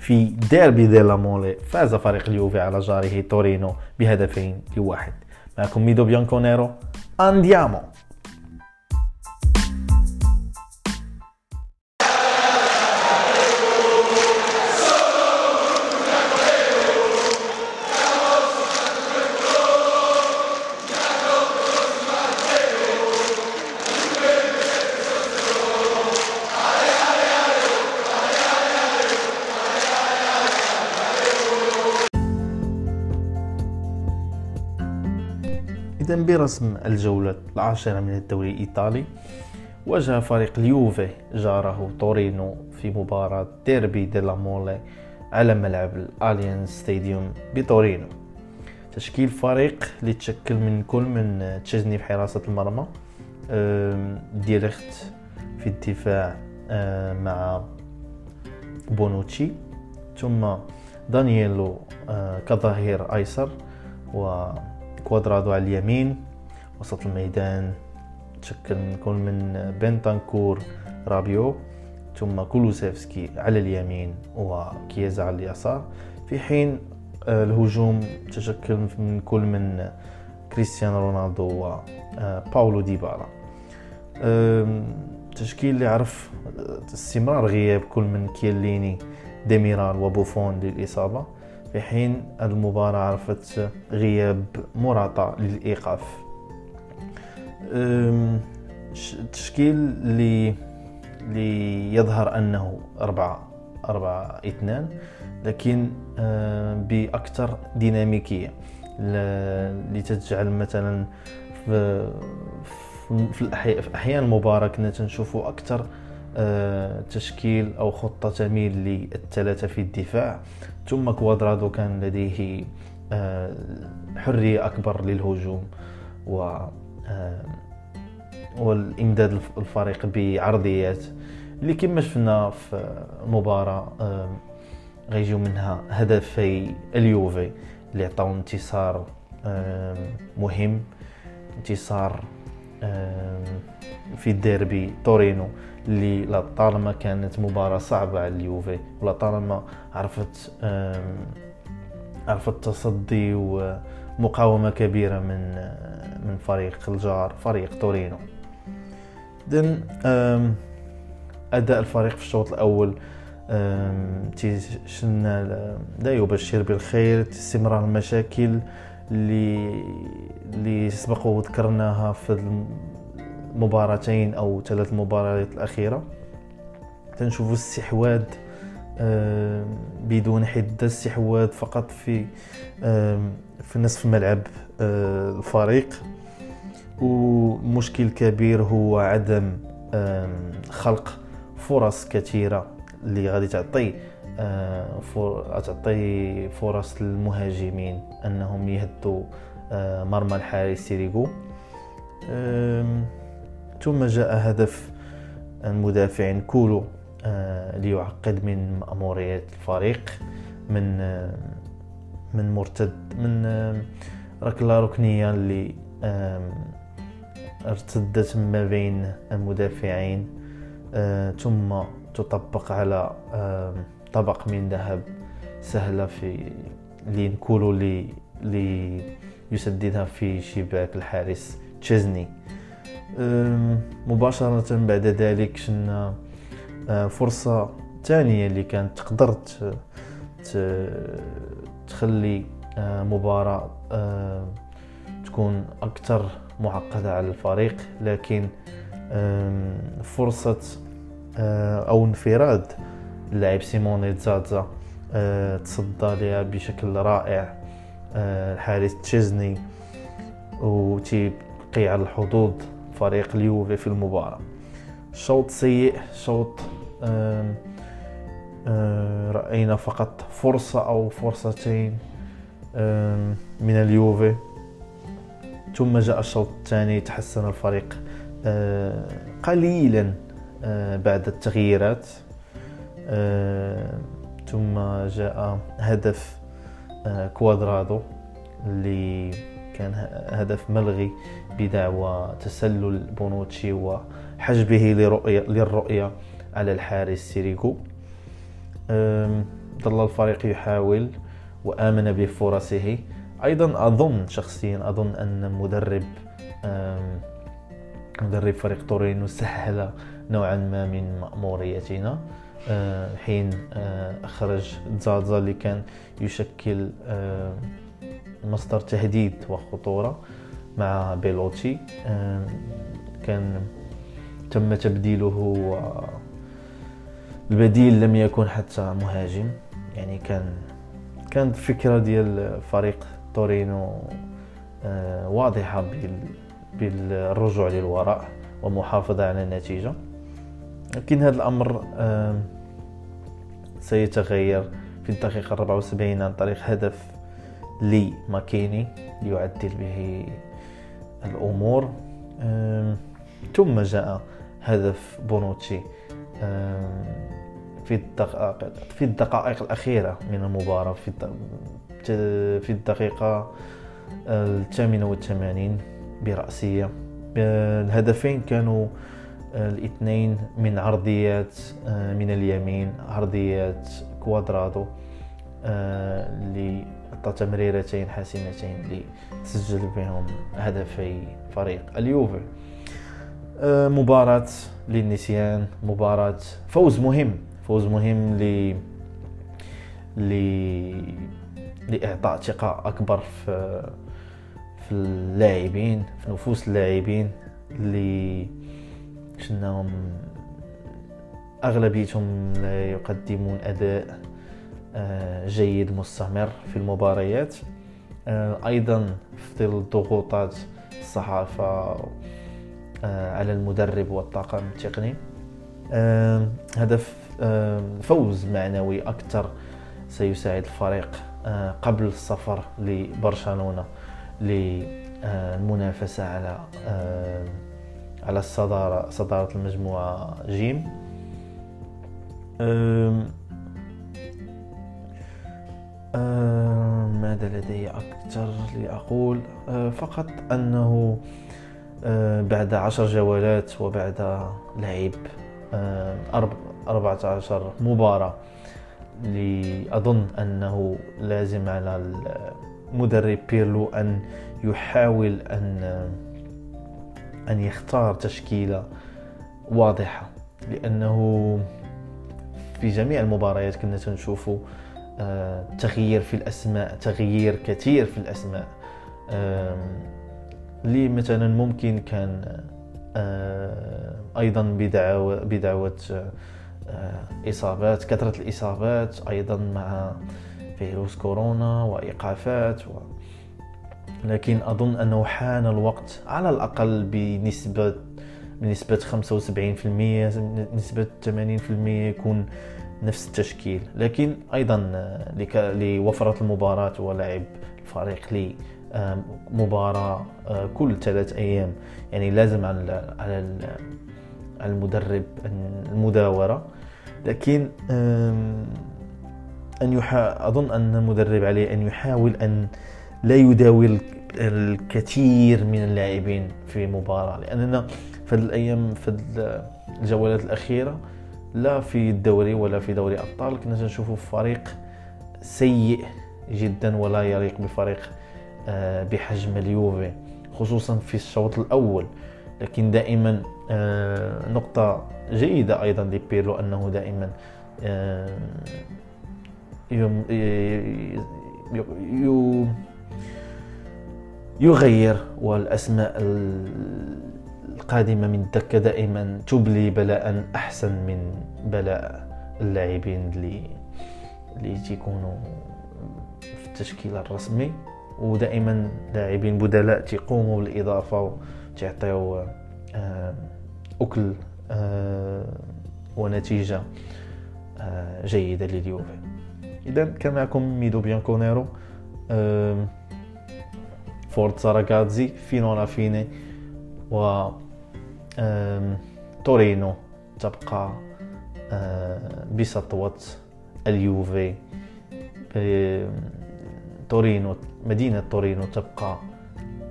في ديربي ديلا مولي فاز فريق اليوفي على جاره تورينو بهدفين لواحد. معكم ميدو بيانكونيرو andiamo. إذا برسم الجولة العاشرة من الدوري الإيطالي. واجه فريق اليوفي جاره تورينو في مباراة ديربي ديلا مولي على ملعب الاليانز ستاديوم بتورينو. تشكيل فريق اللي تشكل من كل من تشيزني في حراسة المرمى دي ليخت في الدفاع مع بونوتشي ثم دانييلو كظهير أيسر و كوادرادو على اليمين وسط الميدان تشكل كل من بنتانكور رابيو ثم كولوسيفسكي على اليمين وكيزا على اليسار. في حين آه، الهجوم تشكل من كل من كريستيانو رونالدو وباولو ديبالا. تشكيل اللي عرف استمرار غياب كل من كيليني ديميرال وبوفون للإصابة. في حين المباراة عرفت غياب مراتا للإيقاف. التشكيل اللي اللي يظهر أنه أربعة أربعة اثنان لكن بأكثر ديناميكية. لتجعل مثلا في في أحيان المباراة كنا تنشوفوا أكثر تشكيل أو خطة تميل للثلاثة في الدفاع. ثم كوادرادو كان لديه آه، حرية أكبر للهجوم و آه، والإمداد الفريق بعرضيات. اللي كما شفنا في المباراة غيجيو منها هدفي اليوفي اللي عطاو انتصار مهم. انتصار في الديربي تورينو اللي لطالما كانت مباراة صعبة على اليوفي ولطالما عرفت عرفت تصدي ومقاومة كبيرة من من فريق الجار فريق تورينو. دن أداء الفريق في الشوط الأول تيشنا لا يبشر بالخير استمرار المشاكل. اللي اللي سبق وذكرناها في المباراتين أو ثلاث مباريات الأخيرة. تنشوفوا استحواذ بدون حدة استحواذ فقط في في نصف ملعب آه، الفريق. ومشكل كبير هو عدم خلق فرص كثيرة اللي غادي تعطي آه، تعطي فرص للمهاجمين أنهم يهدوا آه، مرمى الحارس سيريغو. ثم جاء هدف المدافع كولو آه، ليعقد من مأموريات الفريق من من مرتد من ركلة ركنية اللي ارتدت ما بين المدافعين. ثم تطبق على طبق من ذهب سهلة في لينكولو لي لي يسددها في شباك الحارس تشيزني. مباشرة بعد ذلك شنا فرصة ثانية اللي كانت تقدر تخلي مباراة تكون أكثر معقدة على الفريق لكن فرصة أو انفراد اللاعب سيموني زازا آه، تصدى لها بشكل رائع آه، الحارس تشيزني وتيبقي على الحظوظ فريق اليوفي في المباراة. شوط سيء شوط آه، رأينا فقط فرصة أو فرصتين من اليوفي. ثم جاء الشوط الثاني تحسن الفريق قليلا بعد التغييرات. ثم جاء هدف آه، كوادرادو اللي كان هدف ملغي بدعوى تسلل بونوتشي وحجبه لرؤية للرؤية على الحارس سيريكو. ظل الفريق يحاول وآمن بفرصه. أيضا أظن شخصيا أظن أن مدرب مدرب فريق تورينو سهل نوعا ما من مأموريتنا. آه، حين آه، أخرج زازا اللي كان يشكل آه، مصدر تهديد وخطورة مع بيلوتشي. كان تم تبديله البديل لم يكن حتى مهاجم. يعني كان كانت فكرة ديال فريق تورينو واضحة بالرجوع للوراء ومحافظة على النتيجة. لكن هذا الأمر سيتغير في الدقيقة 74 عن طريق هدف لي ماكيني ليعدل به الأمور. ثم جاء هدف بونوتشي في الدقائق في الدقائق الأخيرة من المباراة في في الدقيقة الثامنة والثمانين برأسية. الهدفين كانوا الاثنين من عرضيات آه، من اليمين عرضيات كوادرادو آه، تمريرتين حاسمتين اللي سجل بهم هدفي فريق اليوفي. آه، مباراة للنسيان مباراة فوز مهم فوز مهم ل ل لإعطاء ثقة أكبر في في اللاعبين في نفوس اللاعبين اللي شناهم أغلبيتهم لا يقدمون أداء آه، جيد مستمر في المباريات. آه، أيضا في ظل ضغوطات الصحافة آه، على المدرب والطاقم التقني. هدف فوز معنوي أكثر سيساعد الفريق قبل السفر لبرشلونة للمنافسة على على الصدارة صدارة المجموعة جيم. أم ماذا لدي أكثر لأقول؟ أه، فقط أنه أه، بعد عشر جولات وبعد لعب أربعة عشر مباراة لأظن أنه لازم على المدرب بيرلو أن يحاول أن أن يختار تشكيلة واضحة لأنه في جميع المباريات كنا تنشوف آه، تغيير في الأسماء تغيير كثير في الأسماء. لي مثلا ممكن كان آه، أيضا بدعوة, بدعوة آه، إصابات كثرة الإصابات أيضا مع فيروس كورونا وإيقافات لكن أظن أنه حان الوقت على الأقل بنسبة بنسبة 75% نسبة 80% يكون نفس التشكيل. لكن أيضا لوفرة المباراة ولعب الفريق لي مباراة آه، كل ثلاث أيام. يعني لازم على على المدرب المداورة. لكن أن يحا أظن أن المدرب عليه أن يحاول أن لا يداوي الكثير من اللاعبين في مباراة لأننا في الأيام في الجولات الأخيرة لا في الدوري ولا في دوري أبطال كنا نشوف فريق سيء جدا ولا يليق بفريق آه، بحجم اليوفي خصوصا في الشوط الأول. لكن دائما آه، نقطة جيدة أيضا لبيرلو أنه دائما آه، يغير والأسماء القادمة من الدكة دائما تبلي بلاء أحسن من بلاء اللاعبين اللي اللي تيكونوا في التشكيل الرسمي. ودائما لاعبين بدلاء تيقوموا بالإضافة وتعطيو آه، أكل آه، ونتيجة آه، جيدة لليوفي. إذا كان معكم ميدو بيانكونيرو فورتزا راغازي فينو لا فيني و تورينو تبقى بسطوة اليوفي تورينو مدينة تورينو تبقى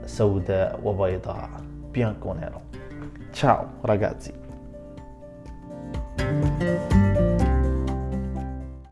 سوداء وبيضاء بيان كونيرو تشاو راغازي